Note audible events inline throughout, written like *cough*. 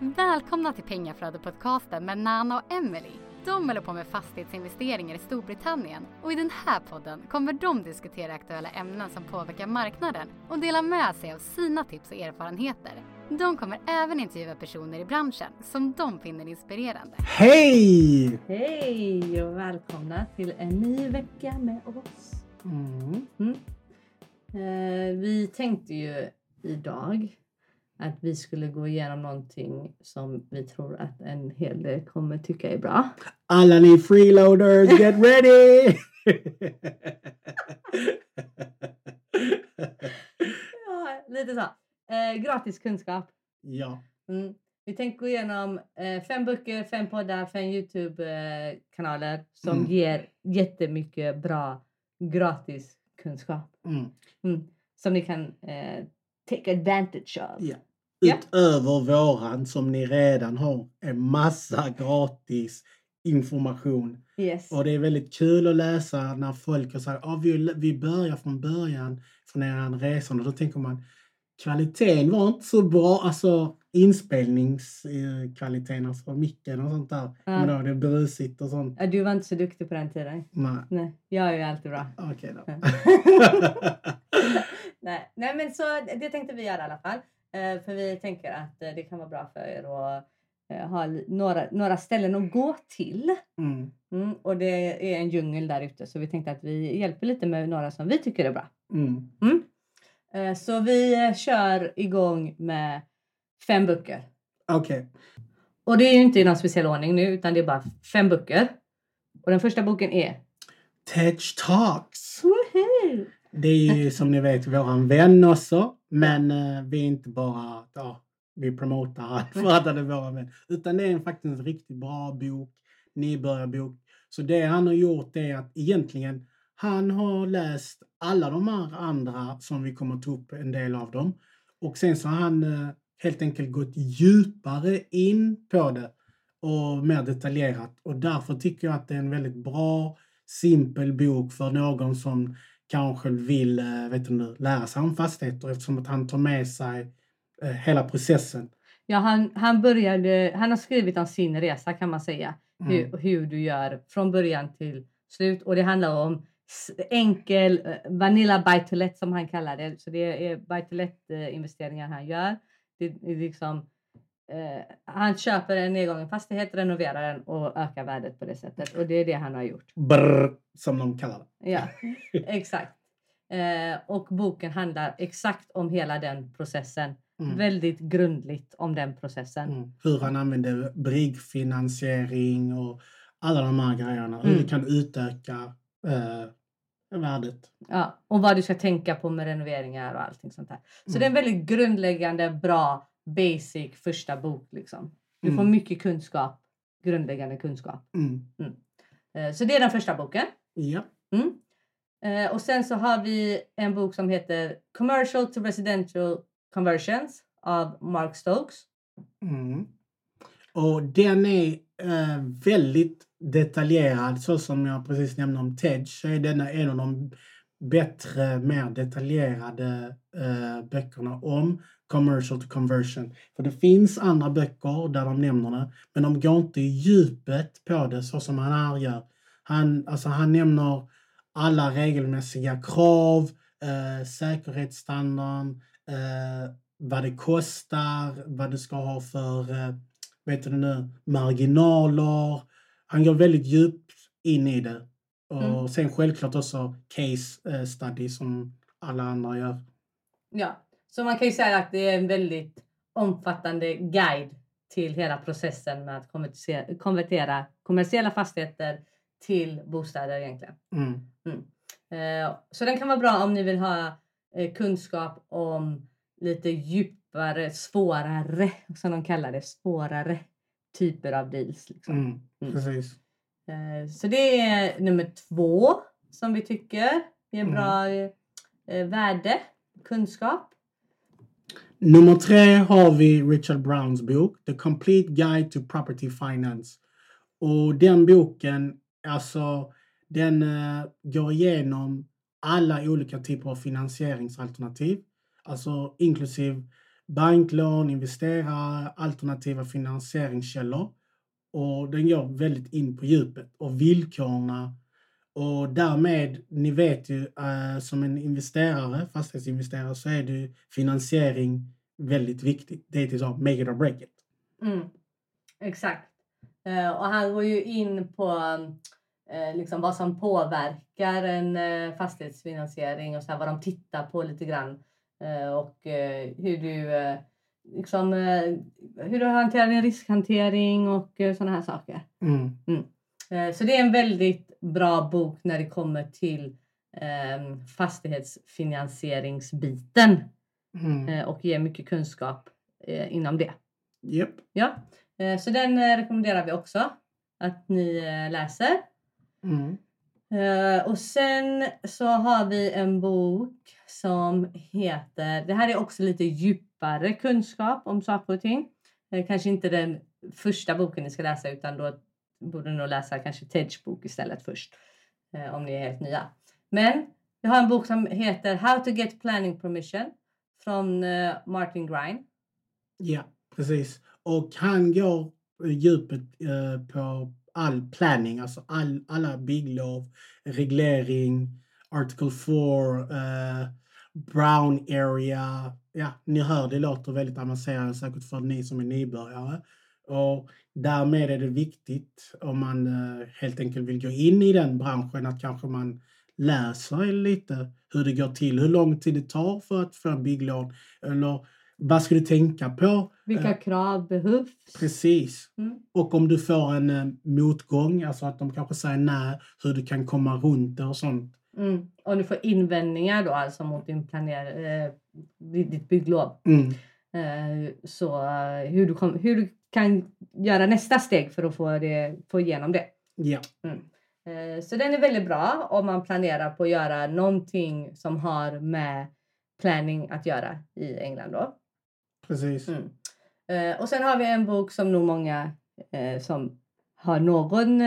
Välkomna till Pengaflödet-podcasten med Nana och Emily. De håller på med fastighetsinvesteringar i Storbritannien och i den här podden kommer de diskutera aktuella ämnen som påverkar marknaden och dela med sig av sina tips och erfarenheter. De kommer även intervjua personer i branschen som de finner inspirerande. Hej! Hej och välkomna till en ny vecka med oss. Mm. Mm. Eh, vi tänkte ju idag att vi skulle gå igenom någonting som vi tror att en hel del kommer tycka är bra. Alla ni freeloaders, get ready! *laughs* Ja, lite så. Eh, gratis kunskap. ja. Mm. Vi tänkte gå igenom eh, fem böcker, fem poddar, fem Youtube-kanaler som Mm. ger jättemycket bra gratis kunskap. Mm. Mm. Som ni kan eh, take advantage of. ja. Ja. Utöver våran som ni redan har en massa gratis information. Yes. Och det är väldigt kul att läsa när folk sagt att vi, vi börjar från början från er resa och då tänker man kvaliteten var inte så bra, alltså inspelningskvaliteten, alltså micken och sånt där. Ja. Men då, det är brusigt och sånt. Ja, du var inte så duktig på den tiden. Nej, Nej, jag är ju alltid bra. okej då. *laughs* *laughs* Nej, nej men så det tänkte vi göra i alla fall. Eh, för vi tänker att eh, det kan vara bra för er att eh, ha några, några ställen att gå till. mm. Mm, och det är en djungel där ute så vi tänkte att vi hjälper lite med några som vi tycker är bra. Mm. Eh, så vi kör igång med fem böcker. Okej. Och det är ju inte i någon speciell ordning nu utan det är bara fem böcker. Och den första boken är Tedge Talks. Woohoo! Det är ju som ni vet våran vän också. Men eh, vi är inte bara, ja, vi promotar för att det är våran. Utan det är en faktiskt en riktigt bra bok, nybörjarbok. Så det han har gjort är att egentligen han har läst alla de här andra som vi kommer ta upp en del av dem. Och sen så har han eh, helt enkelt gått djupare in på det och mer detaljerat. Och därför tycker jag att det är en väldigt bra, simpel bok för någon som kanske vill eh, vet du, nu, lära sig om fastigheter eftersom att han tar med sig eh, hela processen. Ja, han, han, började, han har skrivit om sin resa kan man säga. Mm. Hur, hur du gör från början till slut. Och det handlar om enkel eh, vanilla buy to let som han kallar det. Så det är buy to let investeringar han gör. Det är liksom, eh, han köper en nedgången fastighet, renoverar den och ökar värdet på det sättet. Och det är det han har gjort. Brr, som de kallar det. Ja, *laughs* exakt. Eh, och boken handlar exakt om hela den processen. Mm. Väldigt grundligt om den processen. Mm. Hur han använder bryggfinansiering och alla de här grejerna. Hur Mm. du kan utöka eh, värdet. Ja, och vad du ska tänka på med renoveringar och allting sånt där. Så Mm. det är en väldigt grundläggande, bra, basic första bok. Liksom. Du får Mm. mycket kunskap, grundläggande kunskap. Mm. Eh, så det är den första boken. Ja. Mm. Eh, och sen så har vi en bok som heter Commercial to Residential Conversions av Mark Stokes. Mm. Och den är eh, väldigt detaljerad, så som jag precis nämnde om Ted, så är denna en av de bättre, mer detaljerade eh, böckerna om commercial to conversion. För det finns andra böcker där de nämner det, men de går inte i djupet på det så som han här gör. Han, alltså han nämner alla regelmässiga krav, eh, säkerhetsstandard, eh, vad det kostar, vad du ska ha för eh, vet du nu, marginaler. Han går väldigt djupt in i det. Och Mm. sen självklart också case eh, study som alla andra gör. Ja, så man kan ju säga att det är en väldigt omfattande guide till hela processen med att konvertera, kommersiella fastigheter till bostäder egentligen. Mm. Eh, Så den kan vara bra om ni vill ha eh, kunskap om lite djupare, svårare, som de kallar det, svårare typer av deals. Liksom. Mm. Mm. Precis. Eh, Så det är nummer två som vi tycker ger Mm. bra värde, kunskap. Nummer tre har vi Richard Browns bok The Complete Guide to Property Finance. Och den boken, alltså den uh, går igenom alla olika typer av finansieringsalternativ. Alltså inklusive banklån, investerare, alternativa finansieringskällor. Och den går väldigt in på djupet och villkorna och därmed, ni vet ju uh, som en investerare, fastighetsinvesterare, så är det finansiering väldigt viktigt. Det är till så, make it or break it. Mm. Exakt. Uh, och han går ju in på uh, liksom vad som påverkar en uh, fastighetsfinansiering och så här, vad de tittar på lite grann. och hur du liksom, hur du hanterar din riskhantering och sådana här saker. Mm. Mm. Så det är en väldigt bra bok när det kommer till eh, fastighetsfinansieringsbiten Mm. och ger mycket kunskap eh, inom det. Yep. Ja, eh, så den eh, rekommenderar vi också att ni eh, läser. Mm. Eh, och sen så har vi en bok som heter, det här är också lite djupare kunskap om saker och ting. Eh, kanske inte den första boken ni ska läsa utan då borde nog läsa kanske Teds bok istället först. Eh, om ni är helt nya. Men jag har en bok som heter How to get planning permission från eh, Martin Grine. Ja, precis. Och han går djupet eh, på all planning, alltså all, alla bygglov, reglering, Article 4, eh, Brown area. Ja, ni hör, det låter väldigt avancerat säkert för ni som är nybörjare. Och därmed är det viktigt om man eh, helt enkelt vill gå in i den branschen att kanske man lär sig lite hur det går till, hur lång tid det tar för att få bygglån eller vad ska du tänka på? Vilka Eh, krav behövs? Precis. Mm. Och om du får en eh, motgång, alltså att de kanske säger nej, hur du kan komma runt det och sånt. Mm. Om du får invändningar då alltså mot din planer, eh, ditt bygglov. Mm. Eh, så hur du, kom, hur du kan göra nästa steg för att få, det, få igenom det. Ja, Eh, så den är väldigt bra om man planerar på att göra någonting som har med planning att göra i England då. precis. Mm. Eh, och sen har vi en bok som nog många eh, som har någon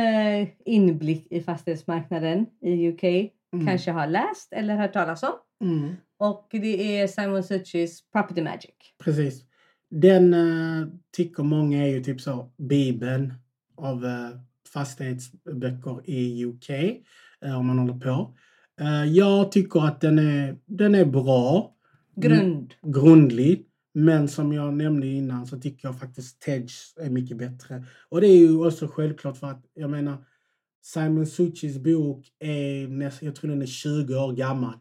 inblick i fastighetsmarknaden i UK Mm. kanske har läst eller hört talas om. Mm. Och det är Simon Suchis Property Magic. Precis. Den eh, tycker många är ju typ så bibeln av eh, fastighetsböcker i UK eh, om man håller på. Eh, jag tycker att den är, den är bra, Grund. grundlig. Men som jag nämnde innan så tycker jag faktiskt Tedge är mycket bättre. Och det är ju också självklart för att jag menar Simon Suchis bok är nästan, jag tror den är 20 år gammal.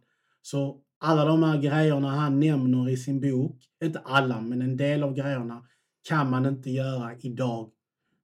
Så alla de här grejerna han nämner i sin bok, inte alla, men en del av grejerna kan man inte göra idag.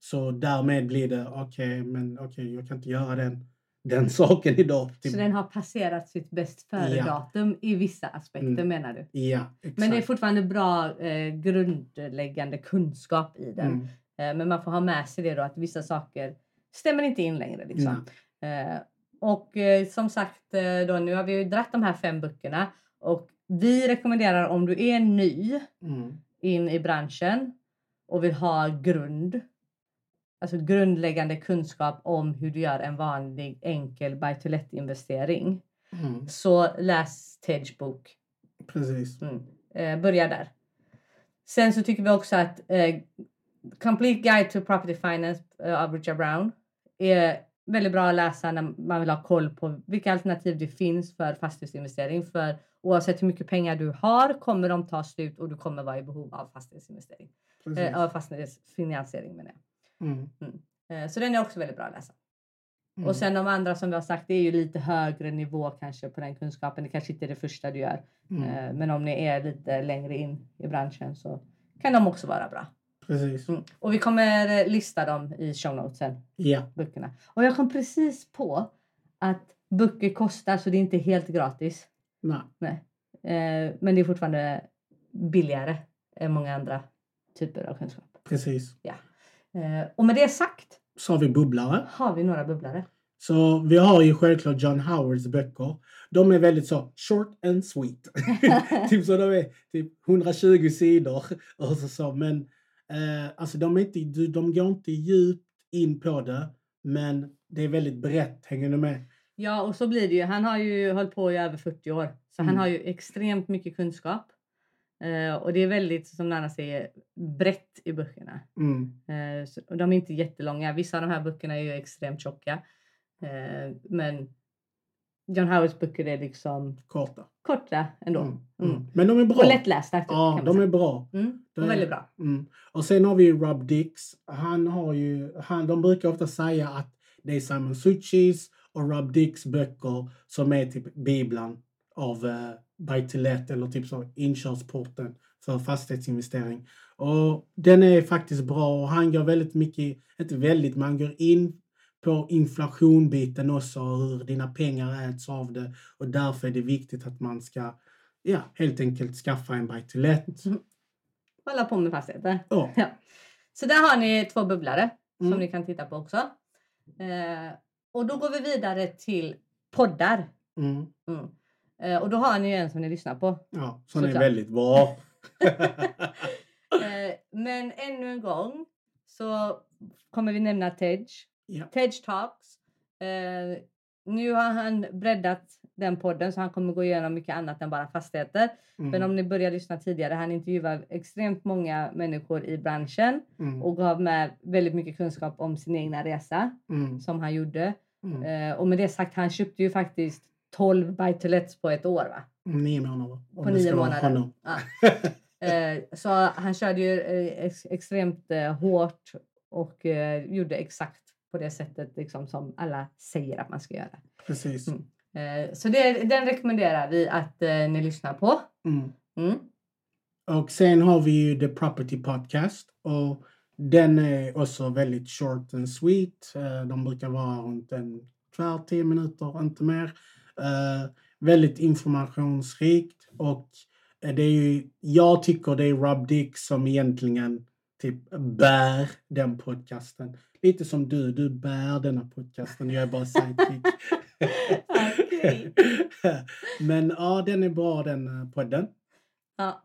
Så därmed blir det, okej, men okej, jag kan inte göra den, den *laughs* saken idag. Typ. Så den har passerat sitt bäst före-datum i vissa aspekter Mm. menar du? Ja, exakt. Men det är fortfarande bra eh, grundläggande kunskap i den. Mm. Eh, men man får ha med sig det då att vissa saker stämmer inte in längre. Liksom. Eh, och eh, som sagt, eh, då, nu har vi ju dratt de här fem böckerna och vi rekommenderar om du är ny Mm. in i branschen och vill ha grund, alltså grundläggande kunskap om hur du gör en vanlig enkel buy to let investering. Mm. Så läs Tedge bok. Precis. Mm. Eh, börja där. Sen så tycker vi också att eh, Complete Guide to Property Finance eh, av Richard Brown är väldigt bra att läsa när man vill ha koll på vilka alternativ det finns för fastighetsinvestering. För oavsett hur mycket pengar du har kommer de ta slut och du kommer vara i behov av fastighetsinvestering. Eh, av fastighetsfinansiering menar jag. Mm. Eh, så den är också väldigt bra att läsa. Mm. Och sen de andra som vi har sagt, det är ju lite högre nivå kanske på den kunskapen. Det kanske inte är det första du gör. Mm. Eh, Men om ni är lite längre in i branschen så kan de också vara bra. Precis. Mm. Och vi kommer eh, lista dem i show notesen, Ja. böckerna. Och jag kom precis på att böcker kostar så det är inte helt gratis. Nej. Nej. Eh, Men det är fortfarande billigare än många andra typer av kunskap. Precis. Eh, Och med det sagt Så har vi bubblare. har vi några bubblare. Så vi har ju självklart John Howards böcker. De är väldigt så short and sweet. *laughs* typ så de är typ 120 sidor och så, så. Men eh, alltså de, är inte, de- går inte djupt in på det. Men det är väldigt brett, hänger du med? Ja, och så blir det ju. Han har ju hållit på i över 40 år, så han Mm. har ju extremt mycket kunskap. Eh, och det är väldigt, som Nanna säger, brett i böckerna. Mm. Eh, så, de är inte jättelånga. Vissa av de här böckerna är ju extremt tjocka. Eh, men John Howards böcker är liksom Korta. korta ändå. Mm. Mm. Mm. Men de är bra. Och lättlästa. typ, Ja, de säga. är bra. Mm. Det Och är- väldigt bra. Mm. Och sen har vi ju Rob Dix. Han har ju, han, de brukar ofta säga att det är Simon Suchis och Rob Dix böcker som är typ bibeln av uh, buy to let eller typ så inkörsporten för fastighetsinvestering. Och den är faktiskt bra och han gör väldigt mycket, inte väldigt, men han går in på inflationbiten också, hur dina pengar äts av det och därför är det viktigt att man ska, ja, helt enkelt skaffa en buy to let. Hålla på med fastigheter. Ja. *laughs* Ja. Så där har ni två bubblare Mm. som ni kan titta på också. Eh, och då går vi vidare till poddar. Mm. Mm. Eh, och då har ni ju en som ni lyssnar på. Ja, som är väldigt bra. *laughs* Eh, men ännu en gång så kommer vi nämna Tej. ja. Tej Talks. Eh, nu har han breddat den podden så han kommer gå igenom mycket annat än bara fastigheter. Mm. Men om ni börjar lyssna tidigare, han intervjuar extremt många människor i branschen mm. och gav med väldigt mycket kunskap om sin egna resa Mm. som han gjorde. Mm. Eh, och med det sagt, han köpte ju faktiskt 12 buy to på ett år va? Nio månader. På nio månader. Ja. *laughs* Eh, så han körde ju eh, ex extremt eh, hårt och eh, gjorde exakt på det sättet liksom, som alla säger att man ska göra. Precis. Mm. Eh, så det, den rekommenderar vi att eh, ni lyssnar på. Mm. Mm. Och sen har vi ju The Property Podcast. Och den är också väldigt short and sweet. Eh, De brukar vara runt en kvart, tio minuter, inte mer. Väldigt informationsrikt. Och det är ju, jag tycker det är Rob Dick som egentligen typ bär den podcasten. Lite som du, du bär denna podcasten. Jag är bara sidekick. *laughs* *laughs* Men ja, den är bra den eh, podden. Ja,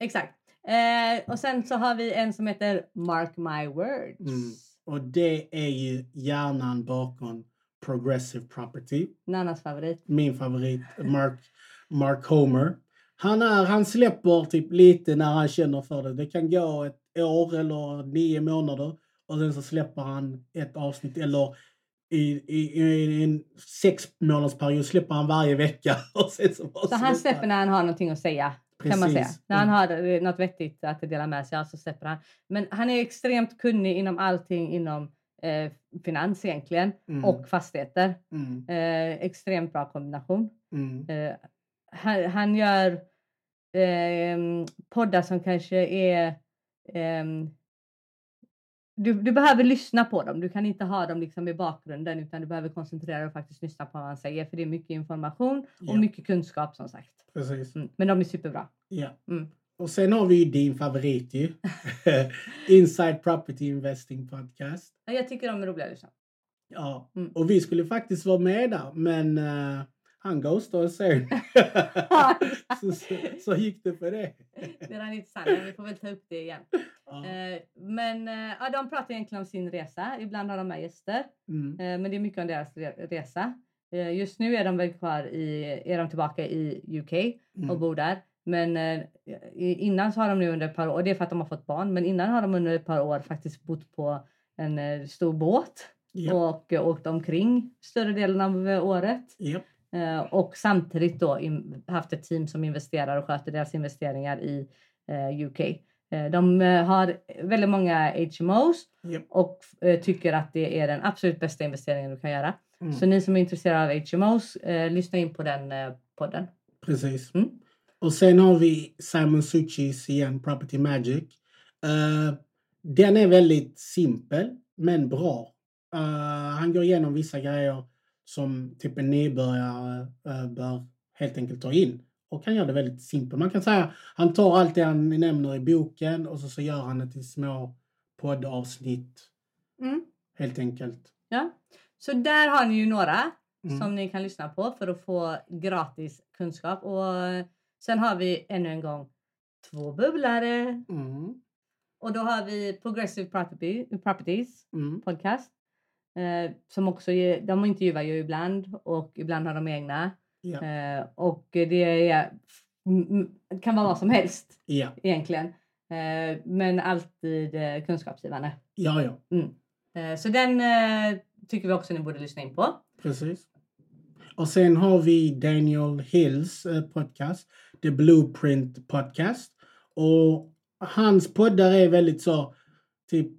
exakt. Eh, och sen så har vi en som heter Mark My Words. Mm. Och det är ju hjärnan bakom Progressive Property. Nannas favorit. Min favorit, Mark, Mark Homer. Han, är, han släpper typ lite när han känner för det. Det kan gå ett år eller nio månader och sen så släpper han ett avsnitt eller i, i, i en sex månadersperiod släpper han varje vecka. *laughs* Och sen så Så han släpper när han har någonting att säga. Kan man säga. Precis. När han Mm. har eh, något vettigt att dela med sig av så släpper han. Men han är extremt kunnig inom allting inom eh, finans egentligen Mm. och fastigheter. Mm, Eh, extremt bra kombination. mm, Eh, han, han gör eh, poddar som kanske är... du, du behöver lyssna på dem. Du kan inte ha dem liksom i bakgrunden utan du behöver koncentrera dig och faktiskt lyssna på vad han säger. För det är mycket information och Ja. mycket kunskap som sagt. precis. Mm. Men de är superbra. Ja. Mm. Och sen har vi ju din favorit ju. *laughs* Inside Property Investing Podcast. Ja, Jag tycker de är roliga att lyssna. Ja, Mm. och vi skulle faktiskt vara med där, men uh, han ghostade oss sen. *laughs* så, så, så gick det för det. Det är inte sant, men vi får väl ta upp det igen. Ja. Eh, men eh, ja, de pratar egentligen om sin resa. Ibland har de med gäster. Mm. Eh, Men det är mycket om deras re- resa. Just nu är de väl kvar i, är de tillbaka i UK och Mm. bor där. Men innan så har de nu under ett par år, och det är för att de har fått barn, men innan har de under ett par år faktiskt bott på en stor båt Ja. och åkt omkring större delen av året. Ja. Eh, och samtidigt då haft ett team som investerar och sköter deras investeringar i eh, UK. Eh, de har väldigt många HMOs Ja. och tycker att det är den absolut bästa investeringen du kan göra. Mm. Så ni som är intresserade av HMOs, lyssna in på den podden. Precis. Mm. Och sen har vi Simon Suchis igen, Property Magic. Den är väldigt simpel, men bra. Han går igenom vissa grejer som typ en nybörjare eh, bör helt enkelt ta in. Och han gör det väldigt simpelt. Man kan säga han tar allt det han nämner i boken och så, så gör han det till små poddavsnitt. Helt enkelt. Ja. Så där har ni ju några Mm. som ni kan lyssna på för att få gratis kunskap. Och eh, sen har vi ännu en gång två bubblare. Mm. Och då har vi Progressive Property, Properties Mm. podcast. Eh, som också de intervjuar ju ibland och ibland har de egna. Ja. Eh, och det är kan vara vad som helst Ja, egentligen. Eh, men alltid eh, kunskapsgivande. ja, ja. Eh, så den eh, tycker vi också ni borde lyssna in på. Precis. Och sen har vi Daniel Hills podcast, The Blueprint Podcast. Och hans poddar är väldigt så, typ,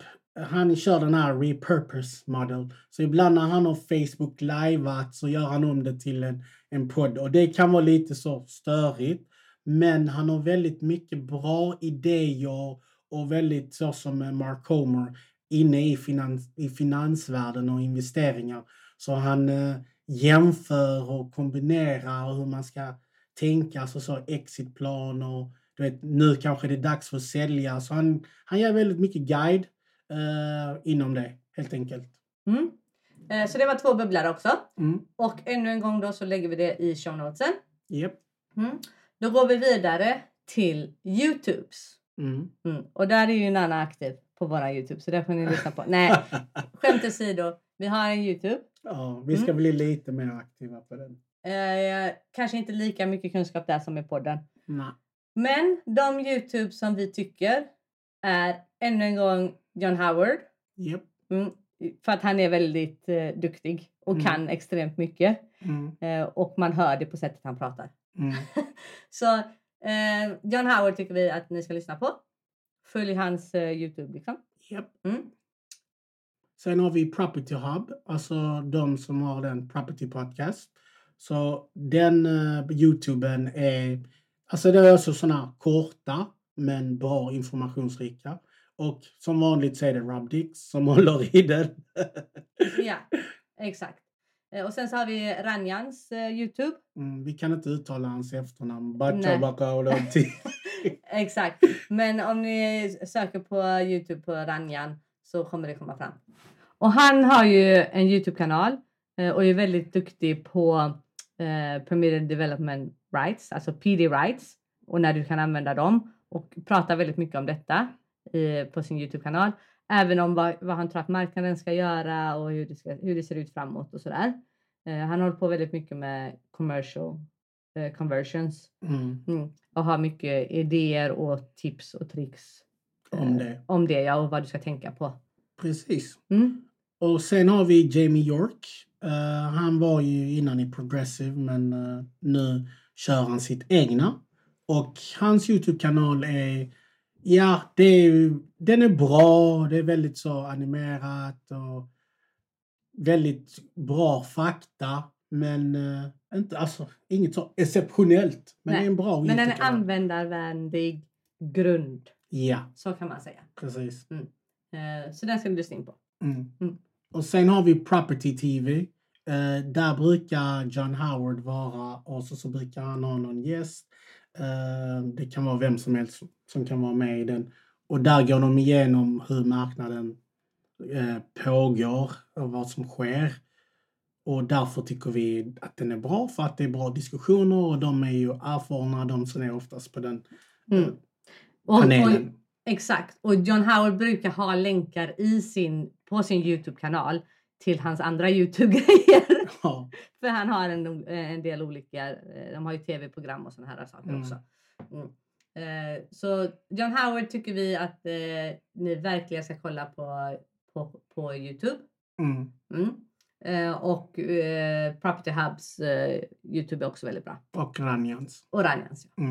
han kör den här repurpose model. Så ibland när han har Facebook liveat så gör han om det till en, en podd. Och det kan vara lite så störigt. Men han har väldigt mycket bra idéer och väldigt så som eh, Mark Homer inne i, finans, i finansvärlden och investeringar. Så han eh, jämför och kombinerar hur man ska tänka, alltså så exitplan och du vet, nu kanske det är dags för att sälja. Så han, han ger väldigt mycket guide eh, inom det, helt enkelt. Mm. Eh, så det var två bubblare också. Mm. Och ännu en gång då så lägger vi det i show notesen. Yep. Mm. Då går vi vidare till Youtubes. Mm. Mm. Och där är ju Nanna aktiv på våra Youtube så där får ni lyssna på. Nej, *laughs* skämt åsido. Vi har en Youtube. ja, vi ska Mm. bli lite mer aktiva på den. Eh, kanske inte lika mycket kunskap där som i podden. Nej. Men de Youtube som vi tycker är ännu en gång John Howard. Yep. Mm, för att han är väldigt eh, duktig och Mm. kan extremt mycket. Mm. Eh, och man hör det på sättet han pratar. Mm. *laughs* Så eh, John Howard tycker vi att ni ska lyssna på. Följ hans eh, Youtube liksom. Yep. Mm. Sen har vi Property Hub, alltså de som har den Property Podcast. Så den uh, Youtuben är, alltså det är också sådana korta men bra informationsrika. Och som vanligt så är det Rob Dix som *laughs* håller i den. Ja, exakt. Eh, och sen så har vi Ranjans eh, Youtube. mm, vi kan inte uttala hans efternamn. Bacha Baka. *laughs* Exakt. Men om ni söker på Youtube på Ranjan så kommer det komma fram. Och han har ju en Youtube-kanal eh, och är väldigt duktig på eh, Permitted Development Rights, alltså PD Rights och när du kan använda dem och pratar väldigt mycket om detta i, på sin Youtube-kanal. Även om vad, vad han tror att marknaden ska göra och hur det, ska, hur det ser ut framåt och sådär. Eh, han håller på väldigt mycket med commercial eh, conversions Mm, Mm. Och har mycket idéer och tips och tricks. om eh, det. Om det ja, och vad du ska tänka på. Precis. Mm. Och sen har vi Jamie York. Eh, han var ju innan i Progressive men eh, nu kör han sitt egna. Och hans Youtube-kanal är, ja, det är, den är bra. Det är väldigt så animerat och väldigt bra fakta. Men eh, inte, alltså, inget så exceptionellt. Men Nej, det är en bra Men den är användarvänlig grund. Ja, Så kan man säga. precis. Eh, Så den ska du lyssna in på. Mm. Mm. Och sen har vi Property TV. Eh, där brukar John Howard vara och så, så brukar han ha någon gäst. Eh, det kan vara vem som helst som kan vara med i den. Och där går de igenom hur marknaden eh, pågår och vad som sker. Och därför tycker vi att den är bra för att det är bra diskussioner och de är ju erfarna de som är oftast på den Mm. eh, Och, och, panelen. exakt. Och John Howard brukar ha länkar i sin, på sin Youtube-kanal till hans andra Youtube-grejer. *laughs* Ja, För han har en, en del olika, eh, de har ju tv-program och såna här saker Mm. också. Mm. Eh, Så John Howard tycker vi att eh, ni verkligen ska kolla på, på, på Youtube. mm, Mm. Eh, och eh, Property Hubs eh, Youtube är också väldigt bra. och Ranjans. Och Ranjans. Ja.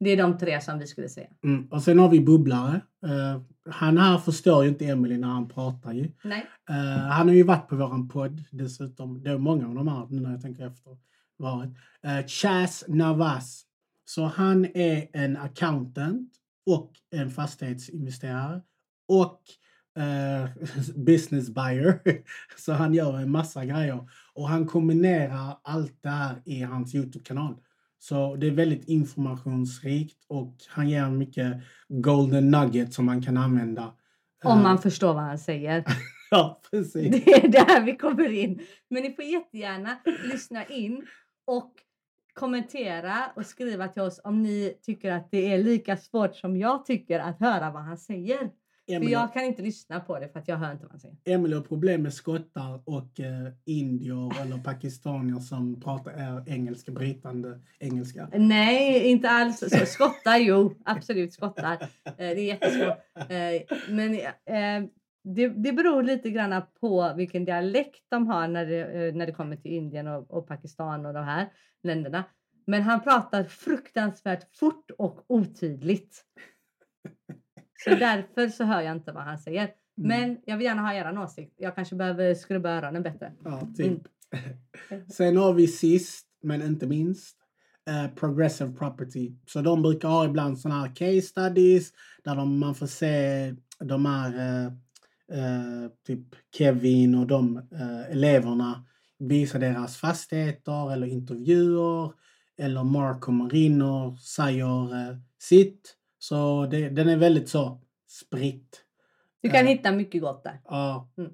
Det är de tre som vi skulle säga. Mm. Och sen har vi bubblare. Eh, han här förstår ju inte Emily när han pratar ju. Nej. Eh, han har ju varit på våran podd dessutom. Det är många av de här nu när jag tänker efter. Varit. Uh, Chas Navas. Så han är en accountant och en fastighetsinvesterare och eh, *laughs* business buyer. *laughs* Så han gör en massa grejer. Och han kombinerar allt det här i hans Youtube-kanal. Så det är väldigt informationsrikt och han ger mycket golden nugget som man kan använda. Om Eh, man förstår vad han säger. *laughs* Ja, precis. Det är där vi kommer in. Men ni får jättegärna lyssna in och kommentera och skriva till oss om ni tycker att det är lika svårt som jag tycker att höra vad han säger. För Emily, jag kan inte lyssna på det för att jag hör inte vad han säger. Emily har problem med skottar och eh, indier eller pakistanier som pratar eh, engelska, brytande engelska. Nej, inte alls. Så, skottar, jo. Absolut skottar. Eh, det är jättesvårt. Eh, men eh, det, det beror lite grann på vilken dialekt de har när det, eh, när det kommer till Indien och, och Pakistan och de här länderna. Men han pratar fruktansvärt fort och otydligt. *laughs* Så därför så hör jag inte vad han säger. Men jag vill gärna ha er åsikt. Jag kanske behöver skrubba öronen bättre. Ja, typ. Sen har vi sist, men inte minst, eh, Progressive Property. Så de brukar ha ibland sådana här case studies där de, man får se de här eh, eh, typ Kevin och de eh, eleverna visa deras fastigheter eller intervjuer eller Mark in och säger eh, sitt. Så det, den är väldigt så spritt. Du kan Ja. hitta mycket gott där. Ja. Mm.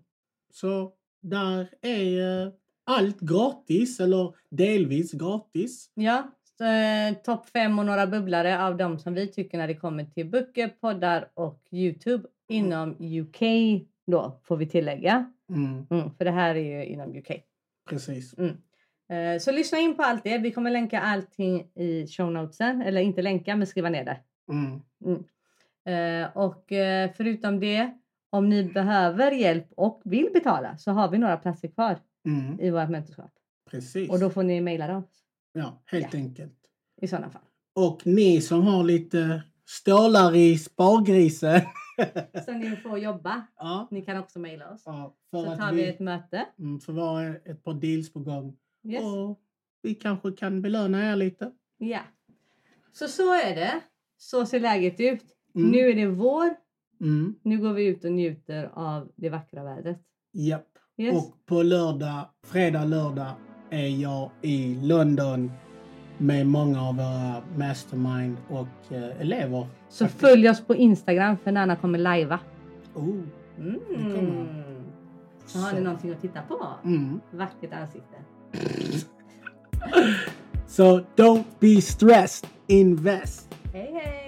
Så där är eh, allt gratis eller delvis gratis. Ja, eh, topp fem och några bubblare av de som vi tycker när det kommer till böcker, poddar och Youtube inom UK då får vi tillägga. Mm, Mm, för det här är ju inom UK. precis. Eh, så lyssna in på allt det. Vi kommer länka allting i show notesen. Eller inte länka, men skriva ner det. Mm. Eh, och eh, förutom det, om ni behöver hjälp och vill betala så har vi några platser kvar Mm, i vårt mentorskap. precis. Och då får ni mejla oss ja, helt Ja. enkelt. i sådana fall. Och ni som har lite stålar i spargrisen. Så ni får jobba. *laughs* ja, Ni kan också mejla oss. ja, för Så tar vi vi, ett möte. mm, för vi har ett par deals på gång. Yes. Och vi kanske kan belöna er lite. Ja. Så så är det. Så ser läget ut. Mm. Nu är det vår. Mm. Nu går vi ut och njuter av det vackra vädret. Japp. Yes. Och på lördag, fredag, lördag är jag i London med många av våra mastermind och eh, elever. Så följ oss på Instagram för Nanna kommer lajva. Oh. kommer Mm. Så har ni någonting att titta på. Mm. Vackert ansikte. *laughs* So don't be stressed, invest. Hej hej!